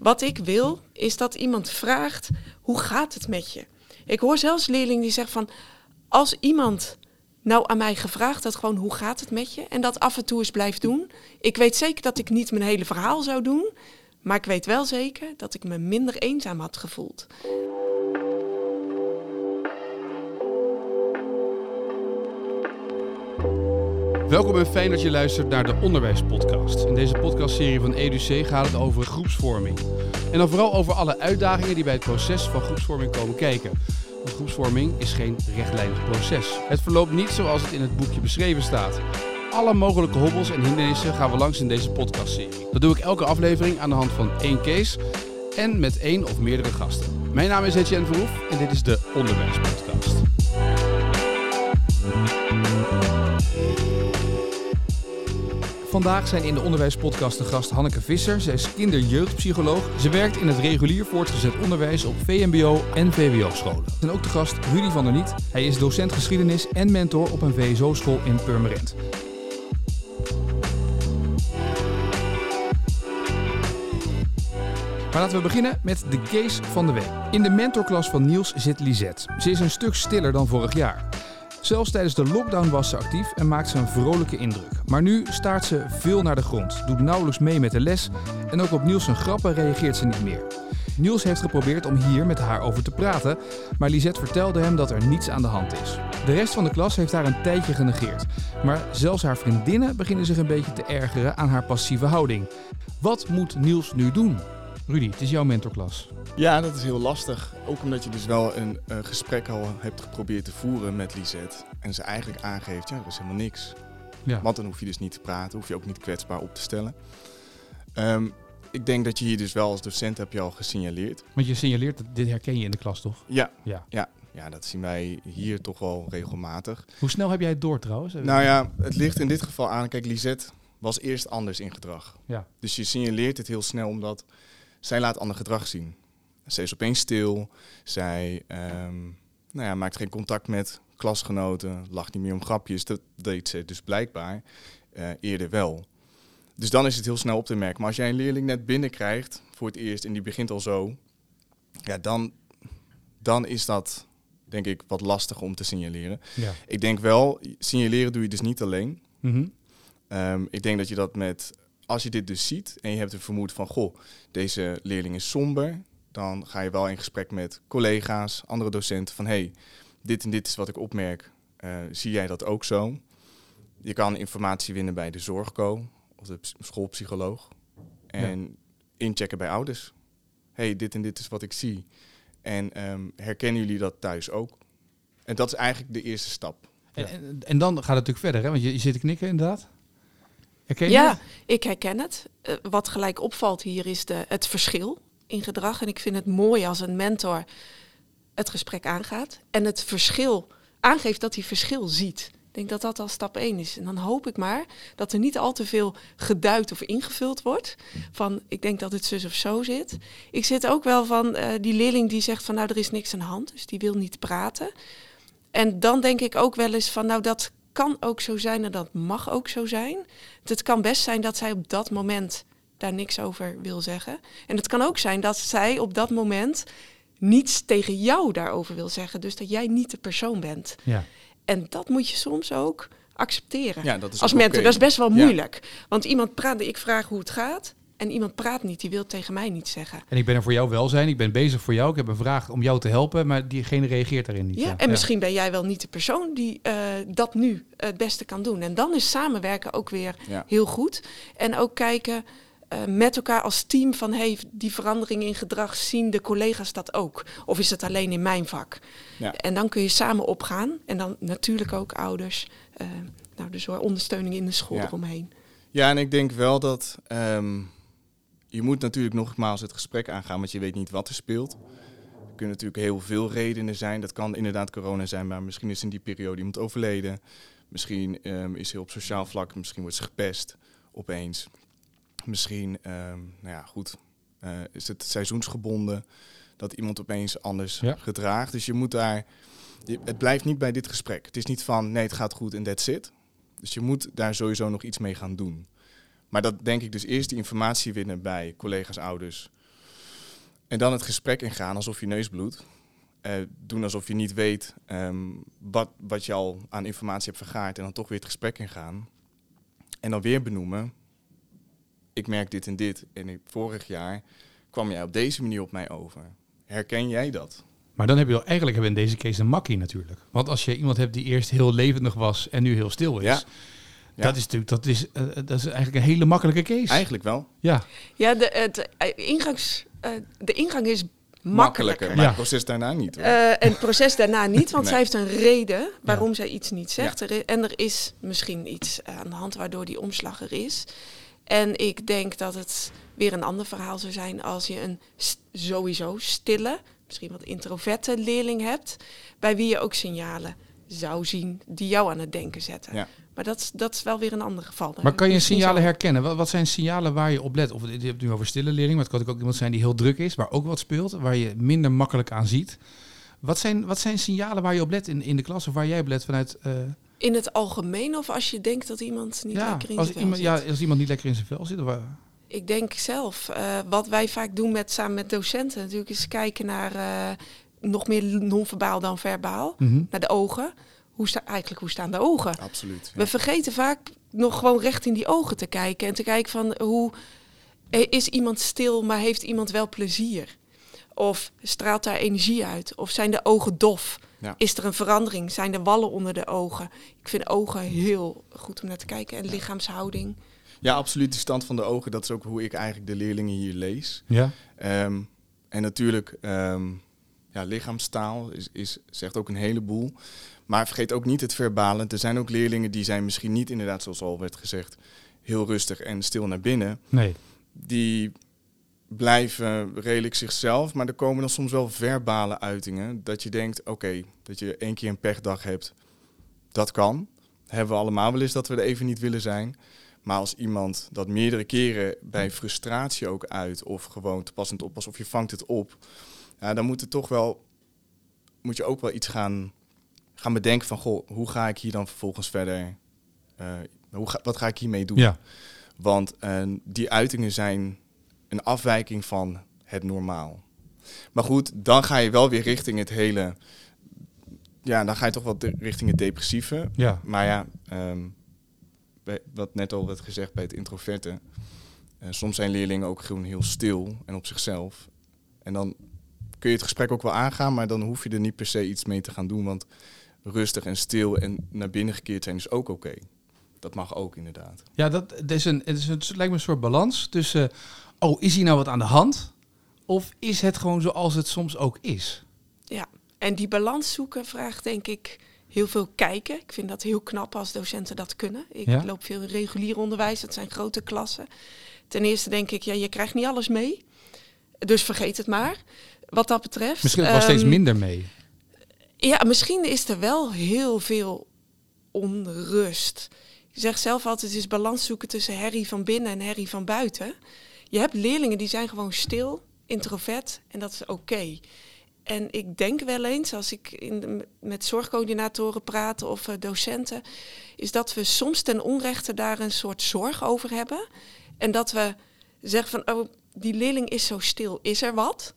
Wat ik wil, is dat iemand vraagt, hoe gaat het met je? Ik hoor zelfs leerlingen die zeggen van, als iemand nou aan mij gevraagd had gewoon, hoe gaat het met je? En dat af en toe eens blijft doen. Ik weet zeker dat ik niet mijn hele verhaal zou doen. Maar ik weet wel zeker dat ik me minder eenzaam had gevoeld. Welkom en fijn dat je luistert naar de Onderwijspodcast. In deze podcastserie van EduC gaat het over groepsvorming. En dan vooral over alle uitdagingen die bij het proces van groepsvorming komen kijken. Want groepsvorming is geen rechtlijnig proces. Het verloopt niet zoals het in het boekje beschreven staat. Alle mogelijke hobbels en hindernissen gaan we langs in deze podcastserie. Dat doe ik elke aflevering aan de hand van één case en met één of meerdere gasten. Mijn naam is Etienne Verhoef en dit is de Onderwijspodcast. Vandaag zijn in de onderwijspodcast de gast Hanneke Visser. Zij is kinderjeugdpsycholoog. Ze werkt in het regulier voortgezet onderwijs op VMBO en VWO-scholen. En ook de gast Rudy van der Niet. Hij is docent geschiedenis en mentor op een VSO-school in Purmerend. Maar laten we beginnen met de case van de week. In de mentorklas van Niels zit Lisette. Ze is een stuk stiller dan vorig jaar. Zelfs tijdens de lockdown was ze actief en maakt ze een vrolijke indruk. Maar nu staart ze veel naar de grond, doet nauwelijks mee met de les en ook op Niels grappen reageert ze niet meer. Niels heeft geprobeerd om hier met haar over te praten, maar Lisette vertelde hem dat er niets aan de hand is. De rest van de klas heeft haar een tijdje genegeerd, maar zelfs haar vriendinnen beginnen zich een beetje te ergeren aan haar passieve houding. Wat moet Niels nu doen? Rudy, het is jouw mentorklas. Ja, dat is heel lastig. Ook omdat je dus wel een uh, gesprek al hebt geprobeerd te voeren met Lisette. En ze eigenlijk aangeeft, ja, er is helemaal niks. Ja. Want dan hoef je dus niet te praten, hoef je ook niet kwetsbaar op te stellen. Um, ik denk dat je hier dus wel als docent heb je al gesignaleerd. Want je signaleert, dit herken je in de klas toch? Ja, ja. ja. ja dat zien wij hier toch wel regelmatig. Hoe snel heb jij het door trouwens? Nou ja, het ligt in dit geval aan. Kijk, Lisette was eerst anders in gedrag. Ja. Dus je signaleert het heel snel omdat zij laat ander gedrag zien. Zij is opeens stil. Zij um, nou ja, maakt geen contact met klasgenoten. Lacht niet meer om grapjes. Dat deed ze dus blijkbaar uh, eerder wel. Dus dan is het heel snel op te merken. Maar als jij een leerling net binnenkrijgt voor het eerst en die begint al zo, ja, dan, dan is dat denk ik wat lastig om te signaleren. Ja. Ik denk wel, signaleren doe je dus niet alleen. Mm -hmm. um, ik denk dat je dat met, als je dit dus ziet en je hebt een vermoeden van, goh, deze leerling is somber, dan ga je wel in gesprek met collega's, andere docenten van hey, dit en dit is wat ik opmerk. Uh, zie jij dat ook zo? Je kan informatie winnen bij de zorgco of de schoolpsycholoog. En inchecken bij ouders. hey, dit en dit is wat ik zie. En um, herkennen jullie dat thuis ook? En dat is eigenlijk de eerste stap. En, ja. en, en, dan gaat het natuurlijk verder, hè? want je, je zit te knikken inderdaad. Herken je ja, ik herken het. Uh, wat gelijk opvalt hier is de, het verschil in gedrag. En ik vind het mooi als een mentor het gesprek aangaat en het verschil aangeeft dat hij verschil ziet. Ik denk dat dat al stap 1 is. En dan hoop ik maar dat er niet al te veel geduid of ingevuld wordt. Van ik denk dat het zus of zo zit. Ik zit ook wel van uh, die leerling die zegt van nou er is niks aan de hand. Dus die wil niet praten. En dan denk ik ook wel eens van nou dat kan ook zo zijn en dat mag ook zo zijn. Het kan best zijn dat zij op dat moment daar niks over wil zeggen. En het kan ook zijn dat zij op dat moment niets tegen jou daarover wil zeggen. Dus dat jij niet de persoon bent. Ja. En dat moet je soms ook accepteren. Ja, dat is Als mentor, dat is best wel moeilijk. Want iemand praat, ik vraag hoe het gaat. En iemand praat niet, die wil tegen mij niet zeggen. En ik ben er voor jou welzijn, ik ben bezig voor jou, ik heb een vraag om jou te helpen, maar diegene reageert daarin niet. Ja, en misschien ben jij wel niet de persoon die uh, dat nu het beste kan doen. En dan is samenwerken ook weer heel goed. En ook kijken, uh, met elkaar als team van hey, die verandering in gedrag zien de collega's dat ook? Of is het alleen in mijn vak? Ja. En dan kun je samen opgaan. En dan natuurlijk ook ouders. Uh, nou, dus ondersteuning in de school ja. eromheen. Ja, en ik denk wel dat um, je moet natuurlijk nogmaals het gesprek aangaan, want je weet niet wat er speelt. Er kunnen natuurlijk heel veel redenen zijn. Dat kan inderdaad corona zijn, maar misschien is in die periode iemand overleden. Misschien um, is hij op sociaal vlak, misschien wordt ze gepest opeens. Misschien, um, nou ja, goed, uh, is het seizoensgebonden dat iemand opeens anders ja. gedraagt. Dus je moet daar, het blijft niet bij dit gesprek. Het is niet van, nee, het gaat goed en that's it. Dus je moet daar sowieso nog iets mee gaan doen. Maar dat denk ik dus eerst die informatie winnen bij collega's, ouders. En dan het gesprek ingaan alsof je neus bloedt. Uh, doen alsof je niet weet ehm, wat, wat je al aan informatie hebt vergaard. En dan toch weer het gesprek ingaan. En dan weer benoemen. Ik merk dit en dit. En vorig jaar kwam jij op deze manier op mij over. Herken jij dat? Maar dan heb je wel, eigenlijk hebben in deze case een makkie natuurlijk. Want als je iemand hebt die eerst heel levendig was en nu heel stil is. Ja. Dat is natuurlijk dat is, uh, dat is eigenlijk een hele makkelijke case. Eigenlijk wel. Ja, ja de, het, ingangs, uh, de ingang is makkelijker. maar het proces daarna niet. Hoor. Uh, en het proces daarna niet, want zij heeft een reden waarom zij iets niet zegt. En er is misschien iets aan de hand waardoor die omslag er is. En ik denk dat het weer een ander verhaal zou zijn als je een sowieso stille, misschien wat introverte leerling hebt, bij wie je ook signalen zou zien die jou aan het denken zetten. Ja. Maar dat, dat is wel weer een ander geval. maar kan je signalen herkennen? Wat, wat, zijn signalen waar je op let? Of je hebt het nu over stille leerling, maar het kan ook iemand zijn die heel druk is, waar ook wat speelt, waar je minder makkelijk aan ziet. Wat zijn, wat zijn signalen waar je op let in, in de klas of waar jij op let vanuit... Uh... In het algemeen of als je denkt dat iemand niet lekker in als zijn iemand, zit? Ja, als iemand niet lekker in zijn vel zit. Of, ik denk zelf, uh, wat wij vaak doen met, samen met docenten natuurlijk, is kijken naar uh, nog meer non-verbaal dan verbaal. Mm -hmm. Naar de ogen. Hoe sta, eigenlijk, hoe staan de ogen? Absoluut. Ja. We vergeten vaak nog gewoon recht in die ogen te kijken. En te kijken van hoe is iemand stil, maar heeft iemand wel plezier? Of straalt daar energie uit? Of zijn de ogen dof? Ja. Is er een verandering? Zijn er wallen onder de ogen? Ik vind ogen heel goed om naar te kijken. En lichaamshouding. Ja, absoluut. De stand van de ogen, dat is ook hoe ik eigenlijk de leerlingen hier lees. Ja. Um, en natuurlijk, um, ja, lichaamstaal is, is, zegt ook een heleboel. Maar vergeet ook niet het verbale. Er zijn ook leerlingen die zijn misschien niet inderdaad, zoals al werd gezegd, heel rustig en stil naar binnen. Nee. Die blijven redelijk zichzelf, maar er komen dan soms wel verbale uitingen. Dat je denkt, oké, dat je één keer een pechdag hebt. Dat kan. Hebben we allemaal wel eens dat we er even niet willen zijn. Maar als iemand dat meerdere keren bij frustratie ook uit, of gewoon te passend oppas, of je vangt het op, ja, dan moet het toch wel, moet je ook wel iets gaan, gaan bedenken van, goh, hoe ga ik hier dan vervolgens verder, uh, hoe ga, wat ga ik hiermee doen? Ja. Want uh, die uitingen zijn een afwijking van het normaal. Maar goed, dan ga je wel weer richting het hele, ja, dan ga je toch wel richting het depressieve. Ja. Maar ja, um, wat net al werd gezegd bij het introverte. Uh, soms zijn leerlingen ook gewoon heel stil en op zichzelf. En dan kun je het gesprek ook wel aangaan, maar dan hoef je er niet per se iets mee te gaan doen. Want rustig en stil en naar binnen gekeerd zijn is ook oké. Dat mag ook inderdaad. Ja, dat, dat is een, het, is een, het lijkt me een soort balans tussen... oh, is hier nou wat aan de hand? Of is het gewoon zoals het soms ook is? Ja, en die balans zoeken vraagt denk ik heel veel kijken. Ik vind dat heel knap als docenten dat kunnen. Ik loop veel in regulier onderwijs, dat zijn grote klassen. Ten eerste denk ik, ja, je krijgt niet alles mee. Dus vergeet het maar. Wat dat betreft. Misschien um, steeds ehm, minder mee. Ja, misschien is er wel heel veel onrust. Je zegt zelf altijd, het is balans zoeken tussen herrie van binnen en herrie van buiten. Je hebt leerlingen die zijn gewoon stil, introvert en dat is oké. En ik denk wel eens, als ik in met zorgcoördinatoren praat of uh, docenten, is dat we soms ten onrechte daar een soort zorg over hebben. En dat we zeggen van, oh, die leerling is zo stil, is er wat?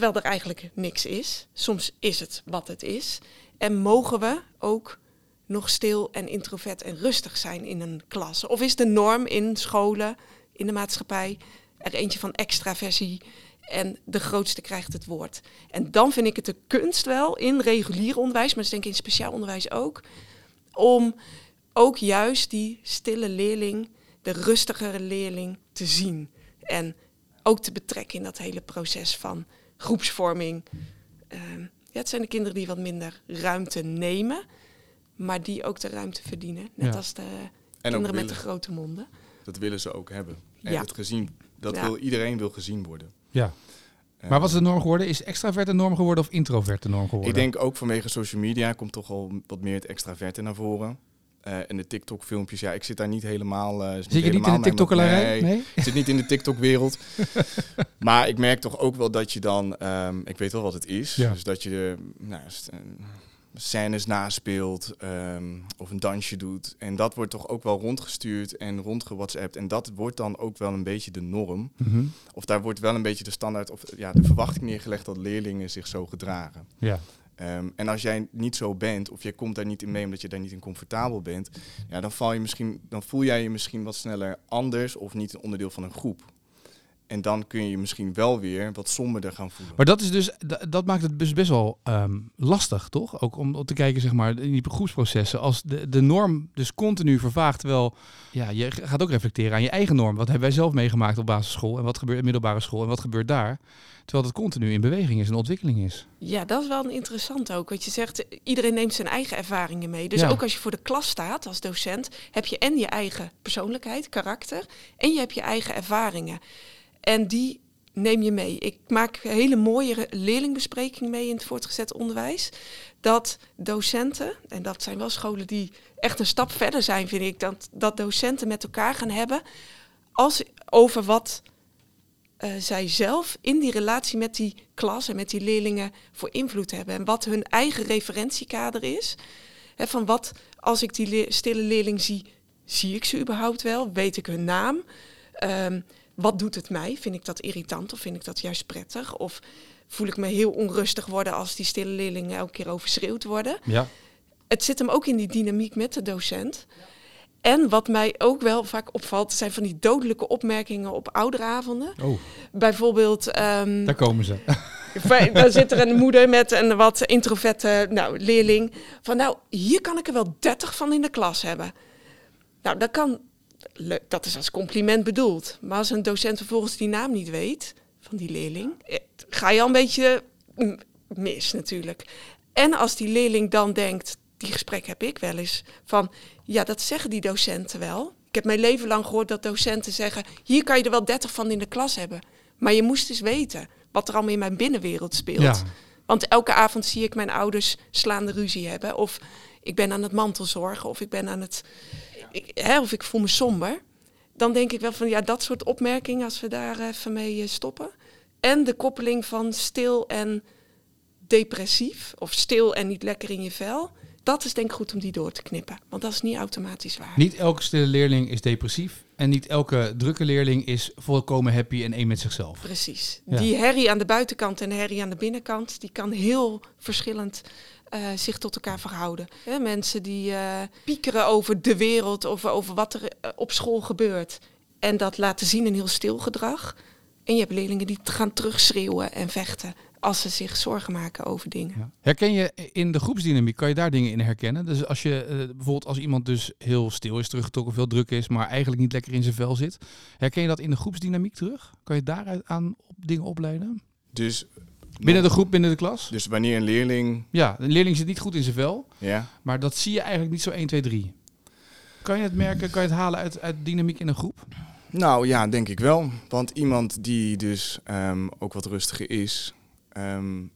Terwijl er eigenlijk niks is. Soms is het wat het is. En mogen we ook nog stil en introvert en rustig zijn in een klas? Of is de norm in scholen, in de maatschappij, er eentje van extraversie en de grootste krijgt het woord. En dan vind ik het de kunst wel in regulier onderwijs, maar is denk in speciaal onderwijs ook, om ook juist die stille leerling, de rustigere leerling te zien. En ook te betrekken in dat hele proces van groepsvorming. Uh, ja, het zijn de kinderen die wat minder ruimte nemen, maar die ook de ruimte verdienen. Net als de kinderen met de grote monden. Dat willen ze ook hebben. En ja. het gezien, dat wil, iedereen wil gezien worden. Ja. Maar wat is de norm geworden? Is extravert de norm geworden of introvert de norm geworden? Ik denk ook vanwege social media komt toch al wat meer het extraverte naar voren. Uh, en de TikTok-filmpjes, ja, ik zit daar niet helemaal. Uh, zit je niet in de tiktok Nee, nee, ik zit niet in de TikTok-wereld. maar ik merk toch ook wel dat je dan, um, ik weet wel wat het is. Ja. Dus dat je, nou, scènes naspeelt um, of een dansje doet. En dat wordt toch ook wel rondgestuurd en rondgewhatsappt. En dat wordt dan ook wel een beetje de norm. Mhm. Of daar wordt wel een beetje de standaard of ja, de verwachting neergelegd dat leerlingen zich zo gedragen. Ja. Ehm, en als jij niet zo bent, of jij komt daar niet in mee omdat je daar niet in comfortabel bent, ja, dan, val je misschien, dan voel jij je misschien wat sneller anders of niet een onderdeel van een groep. En dan kun je je misschien wel weer wat somberder gaan voelen. Maar dat is dus, dat maakt het dus best wel ehm, lastig, toch? Ook om, te kijken, zeg maar, in die groepsprocessen. Als de, de norm dus continu vervaagt, wel, ja, je gaat ook reflecteren aan je eigen norm. Wat hebben wij zelf meegemaakt op basisschool en wat gebeurt in middelbare school en wat gebeurt daar? Terwijl het continu in beweging is en ontwikkeling is. Ja, dat is wel een interessant ook. Want je zegt, iedereen neemt zijn eigen ervaringen mee. Dus ook als je voor de klas staat als docent, heb je en je eigen persoonlijkheid, karakter, en je hebt je eigen ervaringen. En die neem je mee. Ik maak hele mooie leerlingbesprekingen mee in het voortgezet onderwijs. Dat docenten, en dat zijn wel scholen die echt een stap verder zijn, vind ik, dat, dat docenten met elkaar gaan hebben als, over wat uh, zij zelf in die relatie met die klas en met die leerlingen voor invloed hebben. En wat hun eigen referentiekader is. van wat, als ik die stille leerling zie, zie ik ze überhaupt wel? Weet ik hun naam? Um, wat doet het mij? Vind ik dat irritant of vind ik dat juist prettig? Of voel ik me heel onrustig worden als die stille leerlingen elke keer overschreeuwd worden? Ja. Het zit hem ook in die dynamiek met de docent. En wat mij ook wel vaak opvalt, zijn van die dodelijke opmerkingen op ouderavonden. Oh. Bijvoorbeeld. Um, Daar komen ze. Dan zit er een moeder met een wat introverte nou, leerling. Van nou, hier kan ik er wel 30 van in de klas hebben. Nou, dat kan dat is als compliment bedoeld. Maar als een docent vervolgens die naam niet weet van die leerling, eh, ga je al een beetje mm, mis natuurlijk. En als die leerling dan denkt, die gesprek heb ik wel eens, van ja, dat zeggen die docenten wel. Ik heb mijn leven lang gehoord dat docenten zeggen, hier kan je er wel 30 van in de klas hebben. Maar je moest eens weten wat er allemaal in mijn binnenwereld speelt. Want elke avond zie ik mijn ouders slaande ruzie hebben. Of ik ben aan het mantelzorgen. Of ik ben aan het ik, hè, of ik voel me somber, dan denk ik wel van ja, dat soort opmerkingen, als we daar even mee eh, stoppen. En de koppeling van stil en depressief, of stil en niet lekker in je vel. Dat is denk ik goed om die door te knippen, want dat is niet automatisch waar. Niet elke stille leerling is depressief en niet elke drukke leerling is volkomen happy en één met zichzelf. Precies. Die herrie aan de buitenkant en de herrie aan de binnenkant, die kan heel verschillend uh, zich tot elkaar verhouden. mensen die uh, piekeren over de wereld of over wat er eh, op school gebeurt. En dat laten zien in heel stil gedrag. En je hebt leerlingen die gaan terugschreeuwen en vechten als ze zich zorgen maken over dingen. Herken je in de groepsdynamiek, kan je daar dingen in herkennen? Dus als je bijvoorbeeld als iemand dus heel stil is, teruggetrokken, veel druk is, maar eigenlijk niet lekker in zijn vel zit. Herken je dat in de groepsdynamiek terug? Kan je daaruit aan dingen opleiden? Dus Binnen de groep, binnen de klas? Dus wanneer een leerling... Ja, een leerling zit niet goed in zijn vel. Ja. Maar dat zie je eigenlijk niet zo 1, 2, 3. Kan je het merken, kan je het halen uit, uit dynamiek in een groep? Nou ja, denk ik wel. Want iemand die dus um, ook wat rustiger is... Um,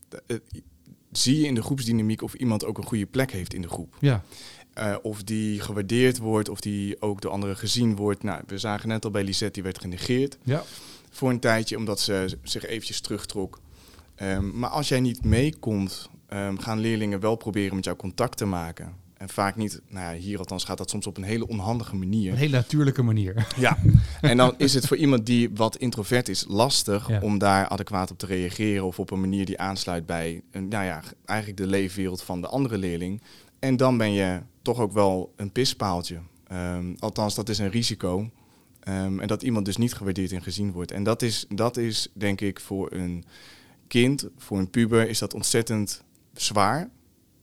zie je in de groepsdynamiek of iemand ook een goede plek heeft in de groep. Ja. Uh, of die gewaardeerd wordt, of die ook door anderen gezien wordt. Nou, we zagen net al bij Lisette, die werd genegeerd. Ja. Voor een tijdje, omdat ze zich eventjes terugtrok. Ehm, maar als jij niet meekomt, um, gaan leerlingen wel proberen met jou contact te maken. En vaak niet, nou ja, hier althans gaat dat soms op een hele onhandige manier. Een hele natuurlijke manier. Ja, en dan is het voor iemand die wat introvert is lastig om daar adequaat op te reageren of op een manier die aansluit bij, nou ja, eigenlijk de leefwereld van de andere leerling. En dan ben je toch ook wel een pispaaltje. Um, althans, dat is een risico. en dat iemand dus niet gewaardeerd en gezien wordt. En dat is, dat is denk ik voor een kind, voor een puber, is dat ontzettend zwaar.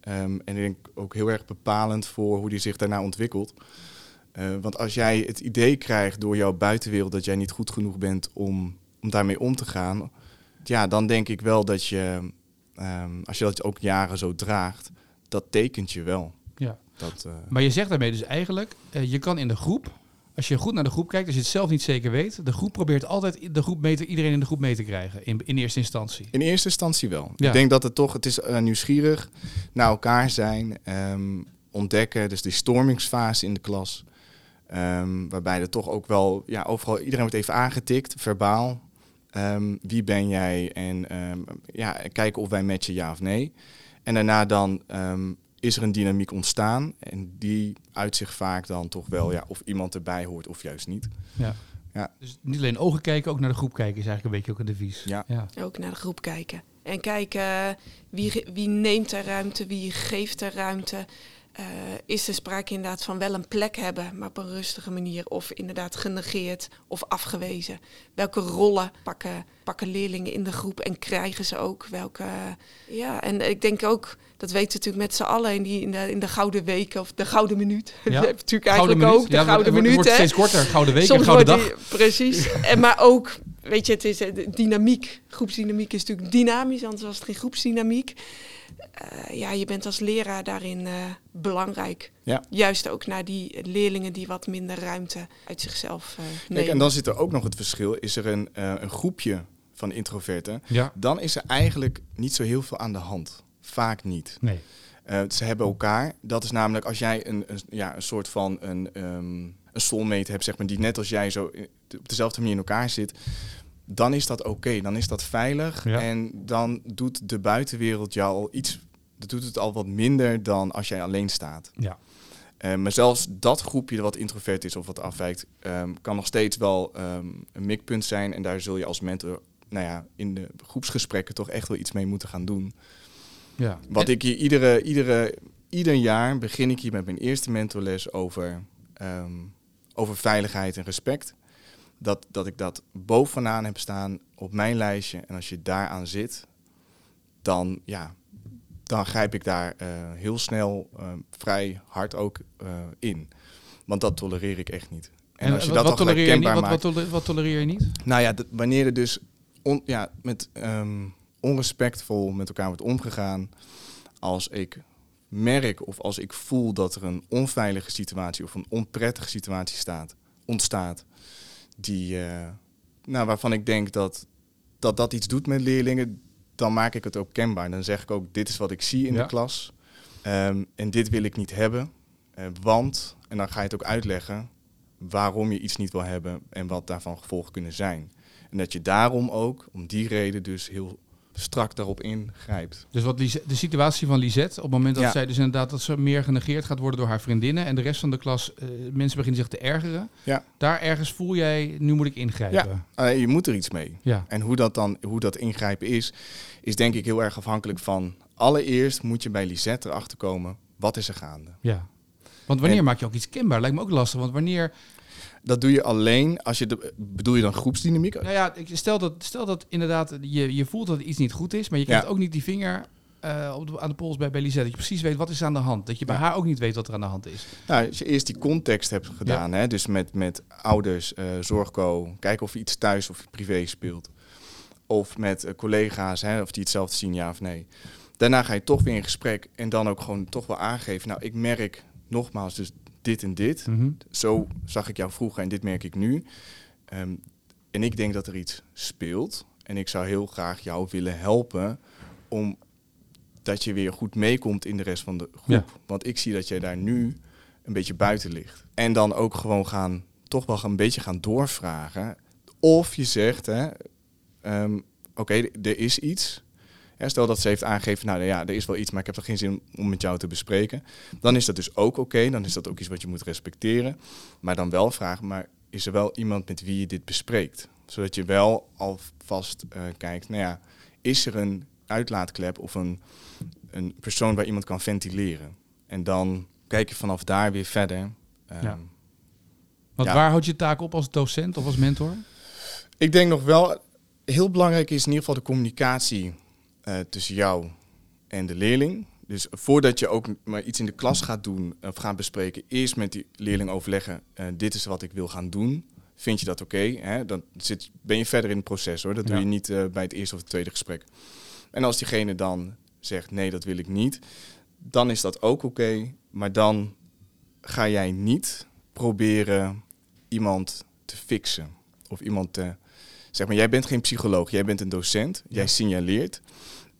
Um, en ik denk ook heel erg bepalend voor hoe die zich daarna ontwikkelt. Uh, want als jij het idee krijgt door jouw buitenwereld dat jij niet goed genoeg bent om, om daarmee om te gaan, ja, dan denk ik wel dat je, um, als je dat ook jaren zo draagt, dat tekent je wel. Ja. Dat, uh... Maar je zegt daarmee dus eigenlijk, uh, je kan in de groep als je goed naar de groep kijkt, als je het zelf niet zeker weet, de groep probeert altijd de groep mee te, iedereen in de groep mee te krijgen. In, in eerste instantie. In eerste instantie wel. Ik denk dat het toch, het is uh, nieuwsgierig naar elkaar zijn, um, ontdekken, dus die stormingsfase in de klas. Um, waarbij er toch ook wel, ja, overal, iedereen wordt even aangetikt, verbaal. Um, wie ben jij? En ja, kijken of wij matchen ja of nee. En daarna dan ehm, is er een dynamiek ontstaan. En die uit zich vaak dan toch wel ja, of iemand erbij hoort of juist niet. Ja. Ja. Dus niet alleen ogen kijken, ook naar de groep kijken is eigenlijk een beetje ook een devies. Ja. ja. Ook naar de groep kijken. En kijken wie, wie neemt er ruimte, wie geeft er ruimte. Uh, is er sprake inderdaad van wel een plek hebben, maar op een rustige manier. Of inderdaad genegeerd of afgewezen. Welke rollen pakken, pakken leerlingen in de groep en krijgen ze ook? Welke, ja, en ik denk ook, dat weten we natuurlijk met z'n allen in, die, in, de, in de gouden weken of de gouden minuut. Ja. natuurlijk eigenlijk ook de gouden minuut. Het wordt steeds korter, gouden week en gouden dag. Die, precies. en maar ook, weet je, het is de dynamiek. Groepsdynamiek is natuurlijk dynamisch, anders was het geen groepsdynamiek. Uh, ja, je bent als leraar daarin uh, belangrijk. Ja. Juist ook naar die leerlingen die wat minder ruimte uit zichzelf uh, nemen. Kijk, en dan zit er ook nog het verschil. Is er een, een groepje van introverten, ja. dan is er eigenlijk niet zo heel veel aan de hand. Vaak niet. Nee. ze hebben elkaar. Dat is namelijk als jij een, een ja, een soort van een, um, een soulmate hebt, zeg maar, die net als jij zo op dezelfde manier in elkaar zit dan is dat oké, dan is dat veilig. En dan doet de buitenwereld jou al iets, dat doet het al wat minder dan als jij alleen staat. Ja. Uh, maar zelfs dat groepje wat introvert is of wat afwijkt, um, kan nog steeds wel um, een mikpunt zijn. En daar zul je als mentor, nou ja, in de groepsgesprekken toch echt wel iets mee moeten gaan doen. Ja. Wat ik hier iedere, iedere, ieder jaar begin ik hier met mijn eerste mentorles over, um, over veiligheid en respect dat, dat ik dat bovenaan heb staan op mijn lijstje. En als je daaraan zit, dan, ja, dan grijp ik daar uh, heel snel uh, vrij hard ook uh, in. Want dat tolereer ik echt niet. En, en als je wat, dat wat tolereer je niet? Wat, wat, wat, tolereer je niet? Nou ja, wanneer er dus on, ja, met um, onrespectvol met elkaar wordt omgegaan. Als ik merk of als ik voel dat er een onveilige situatie of een onprettige situatie staat, ontstaat die, uh, nou, waarvan ik denk dat, dat dat iets doet met leerlingen, dan maak ik het ook kenbaar. Dan zeg ik ook, dit is wat ik zie in de klas. Um, en dit wil ik niet hebben. Uh, want, en dan ga je het ook uitleggen waarom je iets niet wil hebben en wat daarvan gevolgen kunnen zijn. En dat je daarom ook, om die reden dus heel strak daarop ingrijpt. Dus wat de situatie van Lisette, op het moment dat zij dus inderdaad dat ze meer genegeerd gaat worden door haar vriendinnen en de rest van de klas, uh, mensen beginnen zich te ergeren. Ja. Daar ergens voel jij, nu moet ik ingrijpen. Ja, uh, je moet er iets mee. Ja. En hoe dat dan, hoe dat ingrijpen is, is denk ik heel erg afhankelijk van. Allereerst moet je bij Lisette erachter komen, wat is er gaande? Ja. Want wanneer maak je ook iets kenbaar? Lijkt me ook lastig. Want wanneer dat doe je alleen als je de, bedoel je dan groepsdynamiek? Nou ja, stel dat, stel dat inderdaad je, je voelt dat iets niet goed is, maar je krijgt ook niet die vinger uh, op de, aan de pols bij, bij Lisette. Dat je precies weet wat is aan de hand. Dat je bij haar ook niet weet wat er aan de hand is. Nou, als je eerst die context hebt gedaan, hè, dus met, met ouders, uh, zorgco, kijken of iets thuis of privé speelt. Of met uh, collega's, hè, of die hetzelfde zien, ja of nee. Daarna ga je toch weer in gesprek en dan ook gewoon toch wel aangeven. Nou, ik merk nogmaals, dus dit en dit. Mhm. Zo zag ik jou vroeger en dit merk ik nu. Um, en ik denk dat er iets speelt. En ik zou heel graag jou willen helpen om dat je weer goed meekomt in de rest van de groep. Want ik zie dat jij daar nu een beetje buiten ligt. En dan ook gewoon gaan, toch wel een beetje gaan doorvragen. Of je zegt, hè, um, oké, er is iets stel dat ze heeft aangegeven, nou ja, er is wel iets, maar ik heb er geen zin om met jou te bespreken. Dan is dat dus ook oké, dan is dat ook iets wat je moet respecteren. Maar dan wel vragen, maar is er wel iemand met wie je dit bespreekt? Zodat je wel alvast uh, kijkt, nou ja, is er een uitlaatklep of een, een persoon waar iemand kan ventileren? En dan kijk je vanaf daar weer verder. Um, ja. Want waar houd je taak op als docent of als mentor? Ik denk nog wel, heel belangrijk is in ieder geval de communicatie uh, tussen jou en de leerling. Dus voordat je ook maar iets in de klas gaat doen of gaat bespreken, eerst met die leerling overleggen: uh, dit is wat ik wil gaan doen. Vind je dat oké? Dan zit, ben je verder in het proces hoor. Dat doe je niet uh, bij het eerste of het tweede gesprek. En als diegene dan zegt: nee, dat wil ik niet, dan is dat ook oké. maar dan ga jij niet proberen iemand te fixen of iemand te. Zeg maar, jij bent geen psycholoog, jij bent een docent, jij signaleert.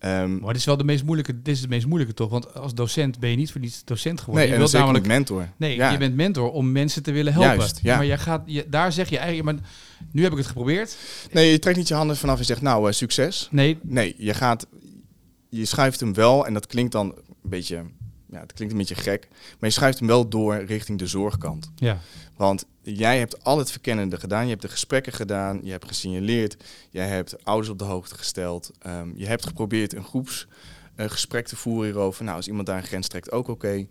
Um, maar dit is wel de meest moeilijke, dit is het meest moeilijke toch? Want als docent ben je niet voor niets docent geworden. Nee, je wilt namelijk mentor. Nee, je bent mentor om mensen te willen helpen. Juist, ja. Maar je gaat, je, daar zeg je eigenlijk, maar nu heb ik het geprobeerd. Nee, je trekt niet je handen vanaf en zegt, nou, uh, succes. Nee. Nee, je gaat, je schuift hem wel, en dat klinkt dan een beetje, ja, het klinkt een beetje gek, maar je schuift hem wel door richting de zorgkant. Ja. Want jij hebt al het verkennende gedaan, je hebt de gesprekken gedaan, je hebt gesignaleerd, jij hebt ouders op de hoogte gesteld, ehm, je hebt geprobeerd een groepsgesprek uh, te voeren hierover. Nou, als iemand daar een grens trekt, ook oké.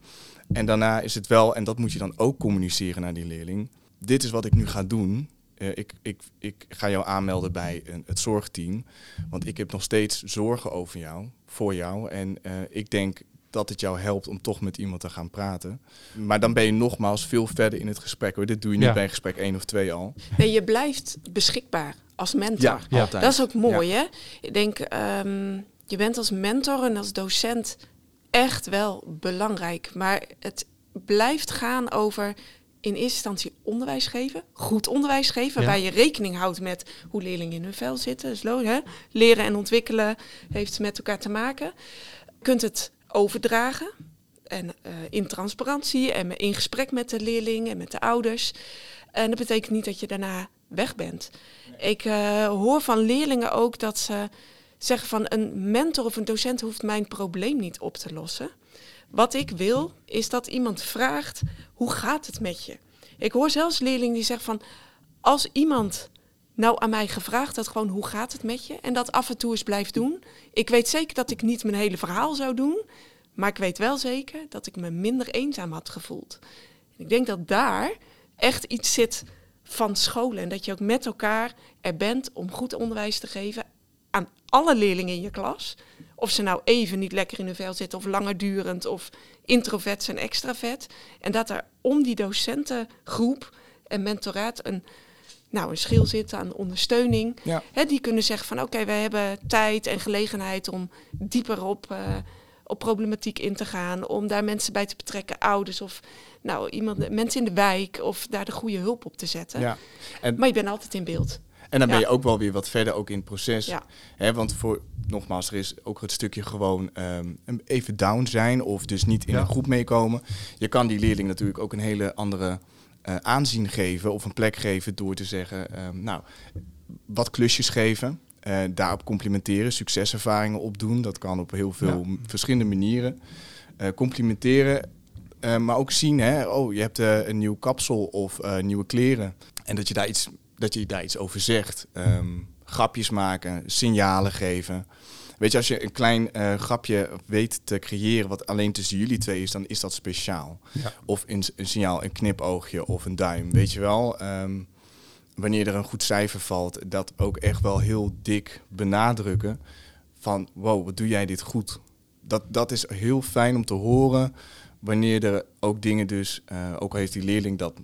En daarna is het wel, en dat moet je dan ook communiceren naar die leerling. Dit is wat ik nu ga doen. Uh, ik, ik, ik ga jou aanmelden bij een, het zorgteam. Want ik heb nog steeds zorgen over jou, voor jou. En uh, ik denk dat het jou helpt om toch met iemand te gaan praten. Maar dan ben je nogmaals veel verder in het gesprek. Hoor. Dit doe je niet bij gesprek 1 of 2 al. Nee, je blijft beschikbaar als mentor. Ja, altijd. Dat is ook mooi, hè? Ik denk, um, je bent als mentor en als docent echt wel belangrijk. Maar het blijft gaan over in eerste instantie onderwijs geven. Goed onderwijs geven, waar je rekening houdt met hoe leerlingen in hun vel zitten. Dus hè? leren en ontwikkelen heeft met elkaar te maken. Je kunt het overdragen. En uh, in transparantie en in gesprek met de leerling en met de ouders. En dat betekent niet dat je daarna weg bent. Ik uh, hoor van leerlingen ook dat ze zeggen van een mentor of een docent hoeft mijn probleem niet op te lossen. Wat ik wil is dat iemand vraagt hoe gaat het met je? Ik hoor zelfs leerlingen die zeggen van als iemand nou aan mij gevraagd had gewoon hoe gaat het met je en dat af en toe eens blijft doen. Ik weet zeker dat ik niet mijn hele verhaal zou doen, maar ik weet wel zeker dat ik me minder eenzaam had gevoeld. Ik denk dat daar echt iets zit van scholen en dat je ook met elkaar er bent om goed onderwijs te geven aan alle leerlingen in je klas. Of ze nou even niet lekker in hun vel zitten of langer durend of introvert en extravert. En dat er om die docentengroep en mentoraat een, nou, een schil zit aan ondersteuning. Ja. die kunnen zeggen van oké, wij hebben tijd en gelegenheid om dieper op, uh, op problematiek in te gaan. Om daar mensen bij te betrekken, ouders of nou, iemand, mensen in de wijk of daar de goede hulp op te zetten. Ja. En maar je bent altijd in beeld. En dan ben je ook wel weer wat verder ook in het proces. Ja. want voor, nogmaals, er is ook het stukje gewoon um, even down zijn of dus niet in een groep meekomen. Je kan die leerling natuurlijk ook een hele andere uh, aanzien geven of een plek geven door te zeggen, um, nou, wat klusjes geven. Uh, daarop complimenteren, succeservaringen opdoen. Dat kan op heel veel verschillende manieren. Uh, complimenteren, maar ook zien, hè, oh, je hebt een nieuw kapsel of nieuwe kleren. En dat je daar iets dat je daar iets over zegt. Um, grapjes maken, signalen geven. Weet je, als je een klein uh, grapje weet te creëren wat alleen tussen jullie twee is, dan is dat speciaal. Ja. Of een, een, signaal, een knipoogje of een duim. Weet je wel, um, wanneer er een goed cijfer valt, dat ook echt wel heel dik benadrukken. Van wow, wat doe jij dit goed? Dat, dat is heel fijn om te horen wanneer er ook dingen dus, uh, ook al heeft die leerling dat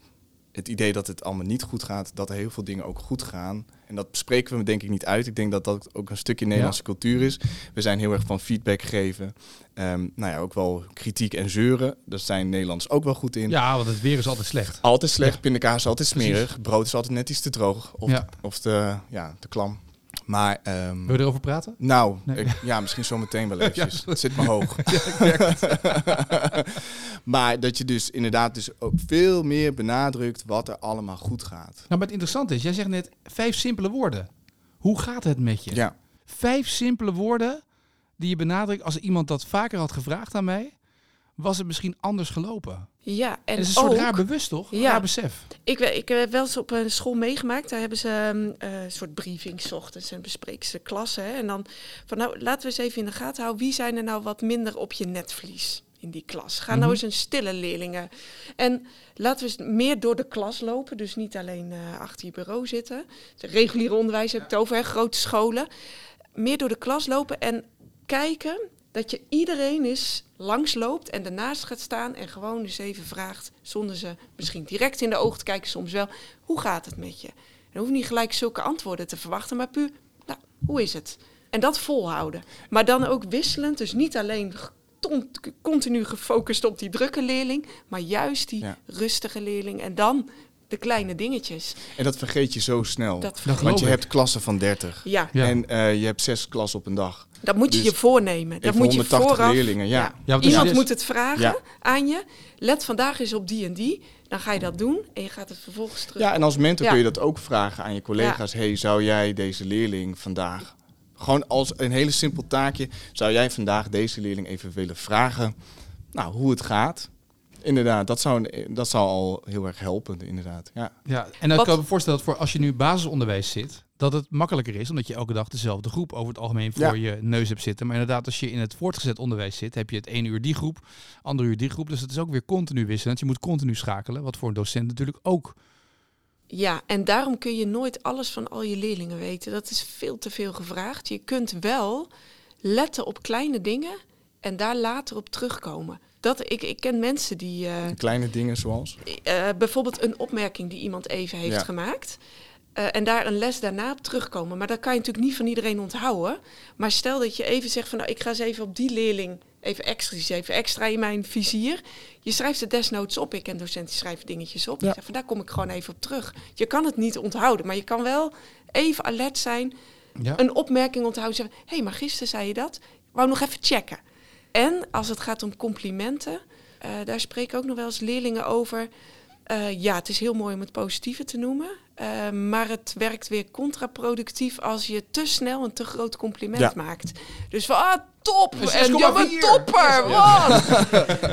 het idee dat het allemaal niet goed gaat, dat er heel veel dingen ook goed gaan. En dat spreken we denk ik niet uit. Ik denk dat dat ook een stukje Nederlandse cultuur is. We zijn heel erg van feedback geven. Um, nou ja, ook wel kritiek en zeuren. Daar zijn Nederlanders ook wel goed in. Ja, want het weer is altijd slecht. Altijd slecht. Ja. Pindakaas is altijd smerig. Brood is altijd net iets te droog. Of, ja. of te, ja, te klam. Maar, um, Wil je erover praten? Nou, ik, ja, misschien zometeen wel eventjes. het zit me hoog. maar dat je dus inderdaad dus ook veel meer benadrukt wat er allemaal goed gaat. Nou, maar het interessante is, jij zegt net vijf simpele woorden. Hoe gaat het met je? Ja. Vijf simpele woorden die je benadrukt. Als iemand dat vaker had gevraagd aan mij, was het misschien anders gelopen. Ja, en, het is een soort raar bewust, toch? Ja, raar besef. Ik, ik heb wel eens op een school meegemaakt. Daar hebben ze ehm, uh, een soort briefing ochtends en bespreken ze klassen. Hè? En dan van nou, laten we eens even in de gaten houden. Wie zijn er nou wat minder op je netvlies in die klas? Ga nou mhm. eens een stille leerlingen. En laten we eens meer door de klas lopen. Dus niet alleen uh, achter je bureau zitten. Het reguliere onderwijs heb ik het over, hè? grote scholen. Meer door de klas lopen en kijken dat je iedereen is langsloopt en ernaast gaat staan en gewoon eens even vraagt, zonder ze misschien direct in de ogen te kijken, soms wel, hoe gaat het met je? En hoeft niet gelijk zulke antwoorden te verwachten, maar puur, nou, hoe is het? En dat volhouden. Maar dan ook wisselend, dus niet alleen continu gefocust op die drukke leerling, maar juist die rustige leerling. En dan de kleine dingetjes. En dat vergeet je zo snel. Dat Want je hebt klassen van 30. Ja. En uh, je hebt zes klassen op een dag. Dat moet je dus je voornemen. Dat moet je vooraf. leerlingen, ja. ja. Iemand moet het vragen aan je. Let vandaag eens op die en die. Dan ga je dat doen en je gaat het vervolgens terug. Ja, en als mentor kun je dat ook vragen aan je collega's. Hey, zou jij deze leerling vandaag Gewoon als een hele simpel taakje zou jij vandaag deze leerling even willen vragen nou, hoe het gaat. Inderdaad, dat zou, dat zou al heel erg helpen, inderdaad. Ja, ja en dan kan ik me voorstellen dat voor als je nu basisonderwijs zit, dat het makkelijker is, omdat je elke dag dezelfde groep over het algemeen voor je neus hebt zitten. Maar inderdaad, als je in het voortgezet onderwijs zit, heb je het ene uur die groep, andere uur die groep. Dus het is ook weer continu wisselend. Je moet continu schakelen, wat voor een docent natuurlijk ook. Ja, en daarom kun je nooit alles van al je leerlingen weten. Dat is veel te veel gevraagd. Je kunt wel letten op kleine dingen en daar later op terugkomen. Dat, ik, ik ken mensen die. Uh, kleine dingen zoals? Uh, bijvoorbeeld een opmerking die iemand even heeft gemaakt. Uh, en daar een les daarna op terugkomen. Maar dat kan je natuurlijk niet van iedereen onthouden. Maar stel dat je even zegt van nou, ik ga eens even op die leerling even extra, even extra in mijn vizier. Je schrijft het desnoods op. Ik ken docenten die schrijven dingetjes op. Ja. Zeg van daar kom ik gewoon even op terug. Je kan het niet onthouden, maar je kan wel even alert zijn. Ja. Een opmerking onthouden. Zeggen, hé, hey, maar gisteren zei je dat. Wou nog even checken. En als het gaat om complimenten, uh, daar spreken ook nog wel eens leerlingen over. Uh, ja, het is heel mooi om het positieve te noemen. Uh, maar het werkt weer contraproductief als je te snel een te groot compliment ja. maakt. Dus van, ah, top! En ja, maar topper! Ja.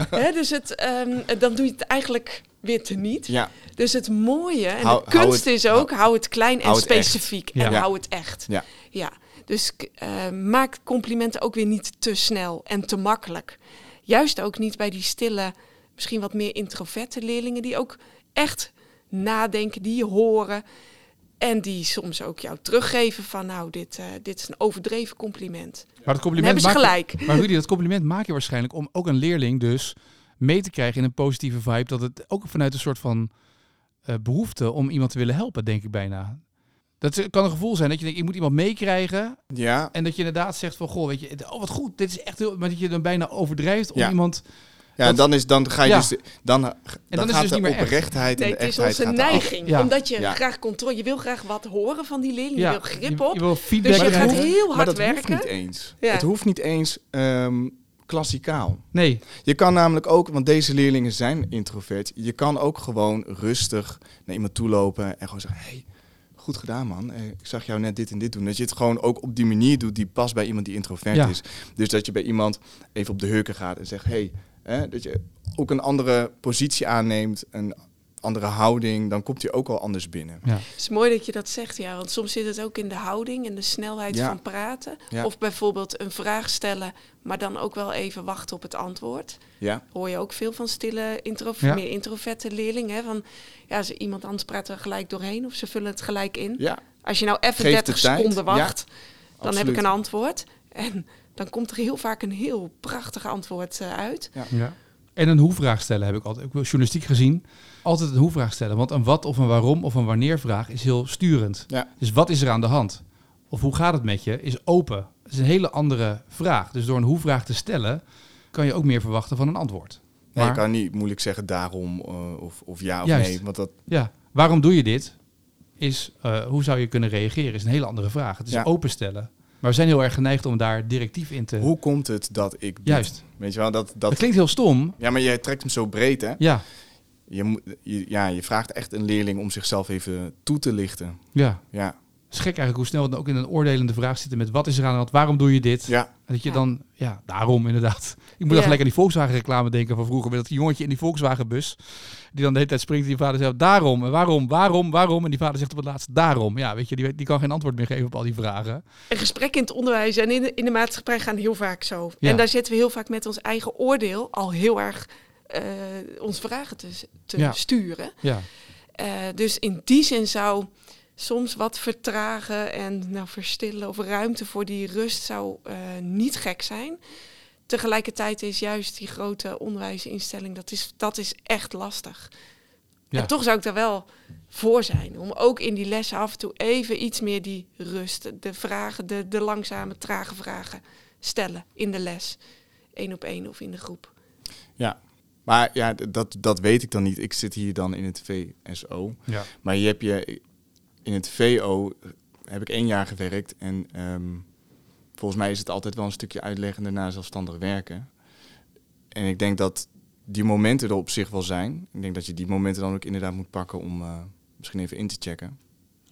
He, dus het, um, dan doe je het eigenlijk weer te niet. Ja. Dus het mooie en hou, de kunst het, is ook, hou, hou het klein en specifiek. En hou het echt. Ja. Dus uh, maak complimenten ook weer niet te snel en te makkelijk. Juist ook niet bij die stille, misschien wat meer introverte leerlingen die ook echt nadenken, die je horen. En die soms ook jou teruggeven van nou, dit, uh, dit is een overdreven compliment. Maar het compliment hebben ze gelijk. maar Rudy, dat compliment maak je waarschijnlijk om ook een leerling dus mee te krijgen in een positieve vibe. Dat het ook vanuit een soort van uh, behoefte om iemand te willen helpen, denk ik bijna. Dat kan een gevoel zijn dat je denkt, ik moet iemand meekrijgen. Ja. En dat je inderdaad zegt van, goh, weet je, oh wat goed, dit is echt heel... Maar dat je dan bijna overdrijft om iemand... Ja, en dan, is, dan ga je ja. dus... Dan, dan, en dan, gaat is dus de oprechtheid nee, en de Het is onze neiging. Ja. Omdat je graag controle... Je wil graag wat horen van die leerling. Je wil grip op. Je, wil feedback dus je gaat heel hard maar dat werken. hoeft niet eens. Het hoeft niet eens... Um, klassikaal. Nee. Je kan namelijk ook, want deze leerlingen zijn introvert, je kan ook gewoon rustig naar iemand toe lopen en gewoon zeggen: hey, goed gedaan man, eh, ik zag jou net dit en dit doen. Dat je het gewoon ook op die manier doet die past bij iemand die introvert is. Dus dat je bij iemand even op de heuken gaat en zegt: hey, hè, dat je ook een andere positie aanneemt, een andere houding, dan komt hij ook al anders binnen. Ja. Het is mooi dat je dat zegt, ja, want soms zit het ook in de houding en de snelheid van praten. Of bijvoorbeeld een vraag stellen, maar dan ook wel even wachten op het antwoord. Ja. Hoor je ook veel van stille, intro meer introverte leerlingen. Hè? Van, ja, ze, iemand anders praat er gelijk doorheen of ze vullen het gelijk in. Ja. Als je nou even 30 seconden wacht, dan heb ik een antwoord. En dan komt er heel vaak een heel prachtig antwoord uh, uit. Ja. En een hoe-vraag stellen heb ik altijd, ook journalistiek gezien altijd een hoe-vraag stellen. Want een wat of een waarom of een wanneer vraag is heel sturend. Ja. Dus wat is er aan de hand? Of hoe gaat het met je? Is open. Dat is een hele andere vraag. Dus door een hoe-vraag te stellen, kan je ook meer verwachten van een antwoord. Maar, je kan niet moeilijk zeggen daarom uh, of, of ja of nee. Want dat... Ja, waarom doe je dit? Is uh, hoe zou je kunnen reageren? Is een hele andere vraag. Het is ja. openstellen. Maar we zijn heel erg geneigd om daar directief in te. Hoe komt het dat ik. Juist. Weet je wel, dat, dat... dat klinkt heel stom. Ja, maar jij trekt hem zo breed, hè? Ja je, je, ja, je vraagt echt een leerling om zichzelf even toe te lichten. Ja. ja. Is gek eigenlijk hoe snel het ook in een oordelende vraag zitten met wat is er aan de hand, waarom doe je dit? Ja. En dat je dan, ja, daarom inderdaad. Ik moet ja. dan gelijk aan die Volkswagen reclame denken van vroeger, met dat jongetje in die Volkswagen bus, die dan de hele tijd springt, die vader zegt daarom, en waarom, waarom, waarom, en die vader zegt op het laatst daarom. Ja, weet je, die, die kan geen antwoord meer geven op al die vragen. Een gesprek in het onderwijs en in de, in de maatschappij gaan heel vaak zo. En daar zitten we heel vaak met ons eigen oordeel al heel erg uh, ons vragen te, te sturen. Ja. Uh, dus in die zin zou soms wat vertragen en nou, verstillen of ruimte voor die rust zou uh, niet gek zijn. Tegelijkertijd is juist die grote onderwijsinstelling, dat is, dat is echt lastig. Ja. En toch zou ik daar wel voor zijn. Om ook in die lessen af en toe even iets meer die rust, de vragen, de, de langzame, trage vragen stellen in de les. één op één of in de groep. Ja, maar ja, dat, dat weet ik dan niet. Ik zit hier dan in het VSO. Ja. Maar je hebt je in het VO heb ik één jaar gewerkt. En ehm, volgens mij is het altijd wel een stukje uitleggen en daarna zelfstandig werken. En ik denk dat die momenten er op zich wel zijn. Ik denk dat je die momenten dan ook inderdaad moet pakken om uh, misschien even in te checken.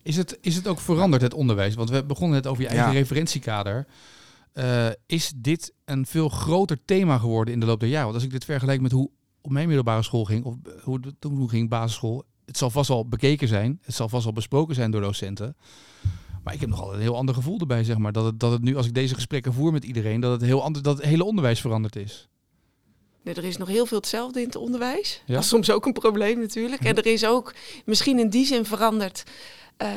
Is het, is het ook veranderd, het onderwijs? Want we begonnen net over je eigen referentiekader. Uh, is dit een veel groter thema geworden in de loop der jaren? Want als ik dit vergelijk met hoe op mijn middelbare school ging, of hoe het toen ging basisschool, het zal vast al bekeken zijn, het zal vast al besproken zijn door docenten. Maar ik heb nog altijd een heel ander gevoel erbij, zeg maar. Dat het, dat het nu, als ik deze gesprekken voer met iedereen, dat het heel anders, dat het hele onderwijs veranderd is. Nee, er is nog heel veel hetzelfde in het onderwijs. Ja? Dat is soms ook een probleem natuurlijk. En er is ook misschien in die zin veranderd uh,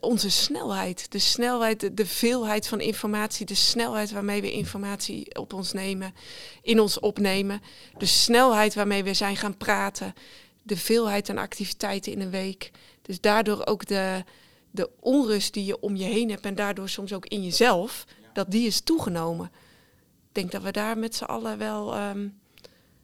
onze snelheid. De snelheid, de, de, veelheid van informatie, de snelheid waarmee we informatie op ons nemen, in ons opnemen. De snelheid waarmee we zijn gaan praten. De veelheid aan activiteiten in een week. Dus daardoor ook de, de onrust die je om je heen hebt en daardoor soms ook in jezelf, dat die is toegenomen. Ik denk dat we daar met z'n allen wel ehm,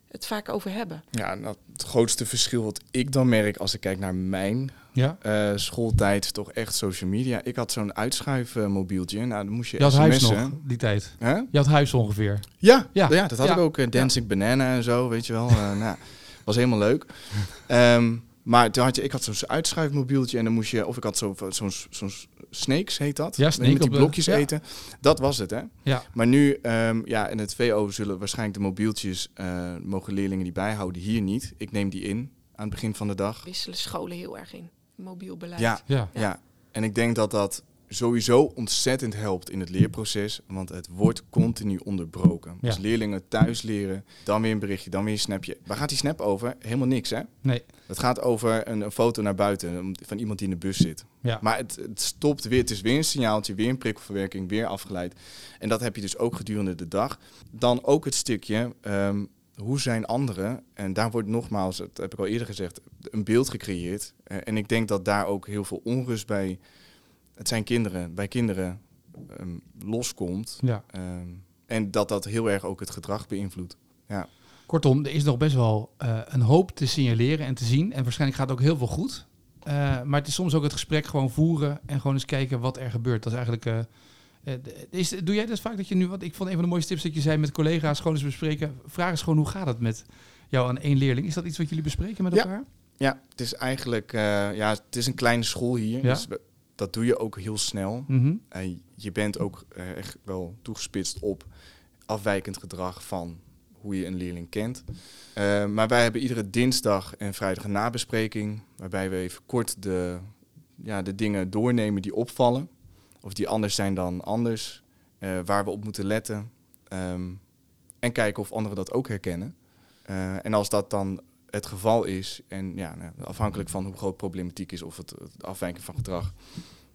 het vaak over hebben. Ja, nou, het grootste verschil wat ik dan merk als ik kijk naar mijn ja? Uh, schooltijd, toch echt social media. Ik had zo'n uitschuifmobieltje. Nou, dan moest je, je had huis nog, die tijd. Huh? Je had huis ongeveer. Ja, ja. ja dat had ik ook. Uh, Dancing Banana en zo, weet je wel. Uh, nou, was helemaal leuk. Um, Maar toen had je, ik had zo'n uitschuifmobieltje en dan moest je, of ik had zo'n zo'n zo'n snakes heet dat, ja, snake met die blokjes eten. Dat was het, hè? Ja. Maar nu, um, ja, in het VO zullen waarschijnlijk de mobieltjes uh, mogen leerlingen die bijhouden. Hier niet. Ik neem die in aan het begin van de dag. Wisselen scholen heel erg in mobiel beleid. Ja, ja. ja. En ik denk dat dat sowieso ontzettend helpt in het leerproces, want het wordt continu onderbroken. Ja. Als leerlingen thuis leren, dan weer een berichtje, dan weer een snapje. Waar gaat die snap over? Helemaal niks, hè? Nee. Het gaat over een, een foto naar buiten van iemand die in de bus zit. Ja. Maar het, het, stopt weer, het is weer een signaaltje, weer een prikkelverwerking, weer afgeleid. En dat heb je dus ook gedurende de dag. Dan ook het stukje, ehm, hoe zijn anderen, en daar wordt nogmaals, dat heb ik al eerder gezegd, een beeld gecreëerd. Uh, en ik denk dat daar ook heel veel onrust bij het zijn kinderen, bij kinderen um, loskomt. Ja. Um, en dat dat heel erg ook het gedrag beïnvloedt. Ja. Kortom, er is nog best wel uh, een hoop te signaleren en te zien. En waarschijnlijk gaat ook heel veel goed. Uh, maar het is soms ook het gesprek gewoon voeren en gewoon eens kijken wat er gebeurt. Dat is eigenlijk. Uh, is, doe jij dat vaak dat je nu, wat ik vond een van de mooiste tips dat je zei met collega's gewoon eens bespreken. Vraag eens gewoon hoe gaat het met jou aan één leerling. Is dat iets wat jullie bespreken met elkaar? Ja, het is eigenlijk, ja, het is een kleine school hier. Ja? Dus dat doe je ook heel snel. Mhm. En je bent ook uh, echt wel toegespitst op afwijkend gedrag van hoe je een leerling kent. Uh, maar wij hebben iedere dinsdag en vrijdag een nabespreking, waarbij we even kort de, ja, de dingen doornemen die opvallen. Of die anders zijn dan anders, uh, waar we op moeten letten. Um, en kijken of anderen dat ook herkennen. en als dat dan het geval is, en ja, nou, afhankelijk van hoe groot problematiek is of het, het afwijken van gedrag,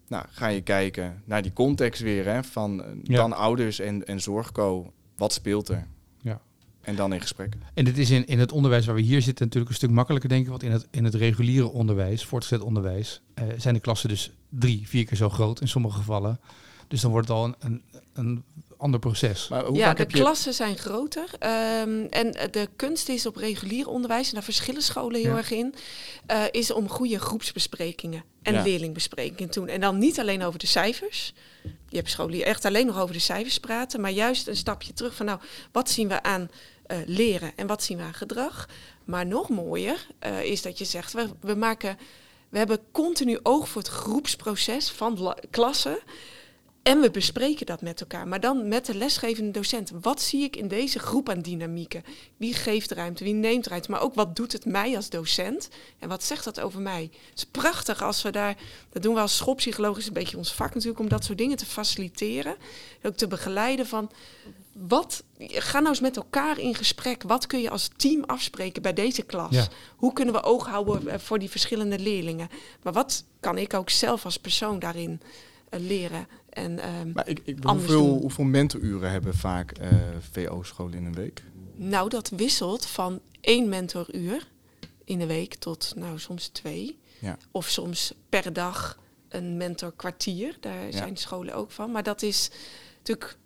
nou, ga je kijken naar die context weer, hè, van eh, dan ouders en, en zorgco, wat speelt er? Ja. En dan in gesprek. En dit is in, in het onderwijs waar we hier zitten natuurlijk een stuk makkelijker, denk ik. Want in het, in het reguliere onderwijs, voortgezet onderwijs, uh, zijn de klassen dus drie, vier keer zo groot in sommige gevallen. Dus dan wordt het al een, een, een ander proces. Maar hoe ja, de klassen zijn groter. Um, en de kunst is op regulier onderwijs, en daar verschillen scholen heel erg in, uh, is om goede groepsbesprekingen en ja. leerlingbesprekingen te doen. En dan niet alleen over de cijfers. Je hebt scholen die echt alleen nog over de cijfers praten, maar juist een stapje terug van nou, wat zien we aan uh, leren en wat zien we aan gedrag. Maar nog mooier uh, is dat je zegt, we, we maken, we hebben continu oog voor het groepsproces van klassen. En we bespreken dat met elkaar, maar dan met de lesgevende docent. Wat zie ik in deze groep aan dynamieken? Wie geeft ruimte, wie neemt ruimte? Maar ook wat doet het mij als docent? En wat zegt dat over mij? Het is prachtig als we daar, dat doen we als schoolpsychologisch een beetje ons vak natuurlijk, om dat soort dingen te faciliteren. Ook te begeleiden van, wat, ga nou eens met elkaar in gesprek. Wat kun je als team afspreken bij deze klas? Ja. Hoe kunnen we oog houden eh, voor die verschillende leerlingen? Maar wat kan ik ook zelf als persoon daarin uh, leren? En, um, maar ik, ik, hoeveel, hoeveel mentoruren hebben vaak uh, VO-scholen in een week? Nou, dat wisselt van één mentoruur in de week tot nou, soms twee. Ja. Of soms per dag een mentorkwartier. Daar ja. zijn scholen ook van. Maar dat is natuurlijk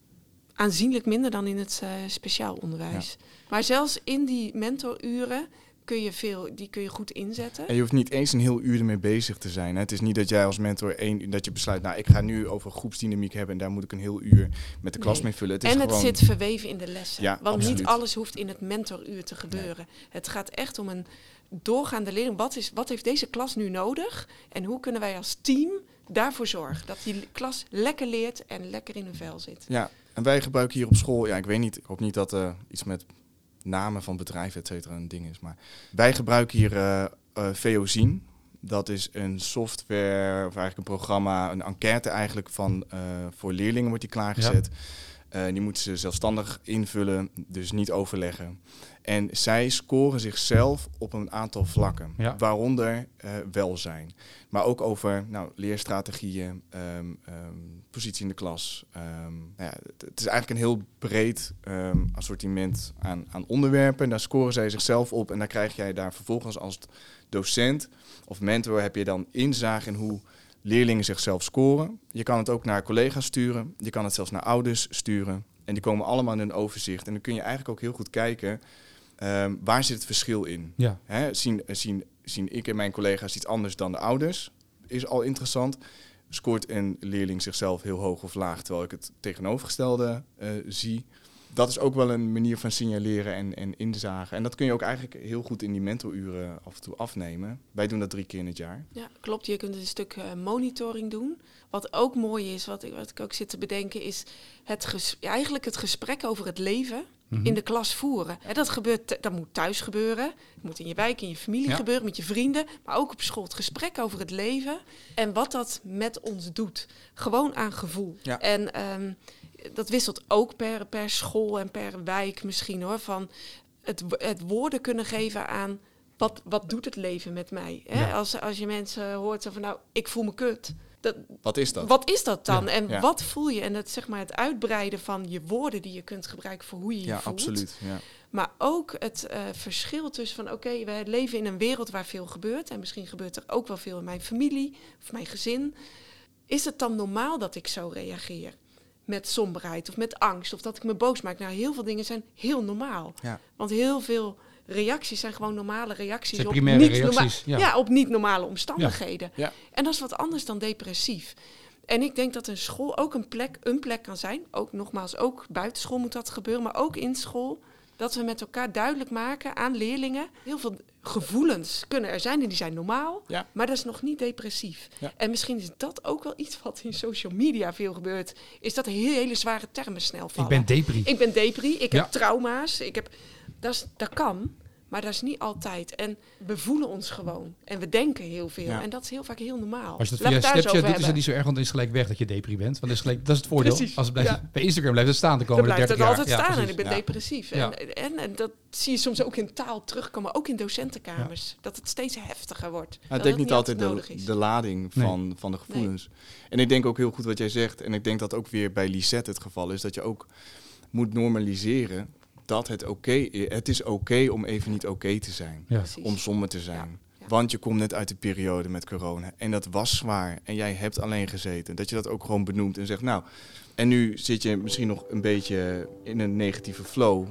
aanzienlijk minder dan in het uh, speciaal onderwijs. Ja. Maar zelfs in die mentoruren kun je veel, die kun je goed inzetten. En je hoeft niet eens een heel uur ermee bezig te zijn. Hè? Het is niet dat jij als mentor één, dat je besluit, nou ik ga nu over groepsdynamiek hebben en daar moet ik een heel uur met de klas mee vullen. Het is en het zit verweven in de lessen. Ja, want niet alles hoeft in het mentoruur te gebeuren. Het gaat echt om een doorgaande leerling. Wat, is, wat heeft deze klas nu nodig? En hoe kunnen wij als team daarvoor zorgen dat die klas lekker leert en lekker in hun vel zit? Ja, en wij gebruiken hier op school, ja ik weet niet, ik hoop niet dat uh, iets met namen van bedrijven, et cetera, een ding is. Maar wij gebruiken hier uh. Dat is een software, of eigenlijk een programma, een enquête eigenlijk van uh, voor leerlingen wordt die klaargezet. Die moeten ze zelfstandig invullen, dus niet overleggen. En zij scoren zichzelf op een aantal vlakken, waaronder uh, welzijn. Maar ook over nou, leerstrategieën, um, um, positie in de klas. Um, ja, het, is eigenlijk een heel breed assortiment aan, aan onderwerpen. Daar scoren zij zichzelf op en dan krijg jij daar vervolgens als docent of mentor heb je dan inzage in hoe leerlingen zichzelf scoren. Je kan het ook naar collega's sturen, je kan het zelfs naar ouders sturen. En die komen allemaal in een overzicht. En dan kun je eigenlijk ook heel goed kijken Um, waar zit het verschil in? Ja. Zien, zien, zien ik en mijn collega's iets anders dan de ouders? Is al interessant. Scoort een leerling zichzelf heel hoog of laag, terwijl ik het tegenovergestelde uh, zie? Dat is ook wel een manier van signaleren en, en inzagen. En dat kun je ook eigenlijk heel goed in die mentoruren af en toe afnemen. Wij doen dat drie keer in het jaar. Ja, klopt. Je kunt een stuk uh, monitoring doen. Wat ook mooi is, wat ik, wat ik ook zit te bedenken, is het eigenlijk het gesprek over het leven in mhm. de klas voeren. dat, gebeurt, dat moet thuis gebeuren. Het moet in je wijk, in je familie gebeuren, met je vrienden. Maar ook op school. Het gesprek over het leven. En wat dat met ons doet. Gewoon aan gevoel. En ehm, dat wisselt ook per, per school en per wijk misschien hoor. Van het, het woorden kunnen geven aan wat, wat doet het leven met mij? Hè? Als, als je mensen hoort van nou, ik voel me kut wat is dat? Wat is dat dan? en wat voel je? En het, zeg maar, het uitbreiden van je woorden die je kunt gebruiken voor hoe je je ja, voelt. Absoluut, ja, Maar ook het uh, verschil tussen van oké, okay, wij leven in een wereld waar veel gebeurt. En misschien gebeurt er ook wel veel in mijn familie of mijn gezin. Is het dan normaal dat ik zo reageer? Met somberheid of met angst of dat ik me boos maak. Nou, heel veel dingen zijn heel normaal. Ja. Want heel veel reacties zijn gewoon normale reacties. op niet reacties, ja. op niet normale omstandigheden. Ja. En dat is wat anders dan depressief. En ik denk dat een school ook een plek, een plek kan zijn. Ook nogmaals, ook buitenschool moet dat gebeuren, maar ook in school. Dat we met elkaar duidelijk maken aan leerlingen. Heel veel gevoelens kunnen er zijn en die zijn normaal. Ja. Maar dat is nog niet depressief. Ja. En misschien is dat ook wel iets wat in social media veel gebeurt. Is dat hele, hele zware termen snel vallen. Ik ben depri. Ik ben depri. Ik heb trauma's. Ik heb dat, dat kan, maar dat is niet altijd. En we voelen ons gewoon. En we denken heel veel. En dat is heel vaak heel normaal. Als je dat via Snapchat doet, is het niet zo erg, want het is gelijk weg dat je depri bent. Want dat is, gelijk, dat is het voordeel. Precies. Als het blijft, Bij Instagram blijft het staan de komende 30 jaar. Dan blijft het altijd staan en ik ben depressief. En, en, en, dat zie je soms ook in taal terugkomen, ook in docentenkamers. Dat het steeds heftiger wordt. ik denk niet altijd de, de, lading van, van de gevoelens. En ik denk ook heel goed wat jij zegt. En ik denk dat ook weer bij Lisette het geval is. Dat je ook moet normaliseren dat het oké is. Het is oké om even niet oké te zijn. Om somber te zijn. Want je komt net uit de periode met corona. En dat was zwaar. En jij hebt alleen gezeten. Dat je dat ook gewoon benoemt en zegt, nou... En nu zit je misschien nog een beetje in een negatieve flow.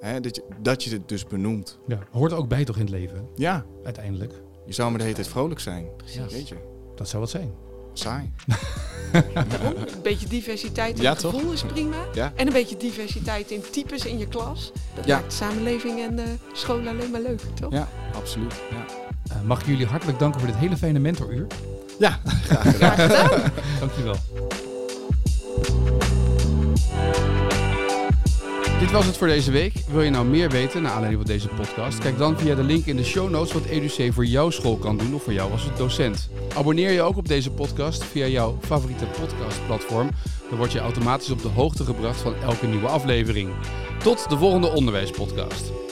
Hè? Dat, je, dat je het dus benoemt. Ja, hoort ook bij toch in het leven? Ja. Uiteindelijk. Je zou maar de hele tijd vrolijk zijn. Precies. Weet je. Dat zou wat zijn saai. een beetje diversiteit in ja, het gevoel is prima. Ja. En een beetje diversiteit in types in je klas. Dat maakt de samenleving en de school alleen maar leuker, toch? Ja, absoluut. Ja. Uh, mag ik jullie hartelijk danken voor dit hele fijne mentoruur. Ja, graag gedaan. graag gedaan. Dankjewel. Dit was het voor deze week. Wil je nou meer weten naar aanleiding van deze podcast? Kijk dan via de link in de show notes wat EduC voor jouw school kan doen of voor jou als docent. Abonneer je ook op deze podcast via jouw favoriete podcastplatform. Dan word je automatisch op de hoogte gebracht van elke nieuwe aflevering. Tot de volgende onderwijspodcast.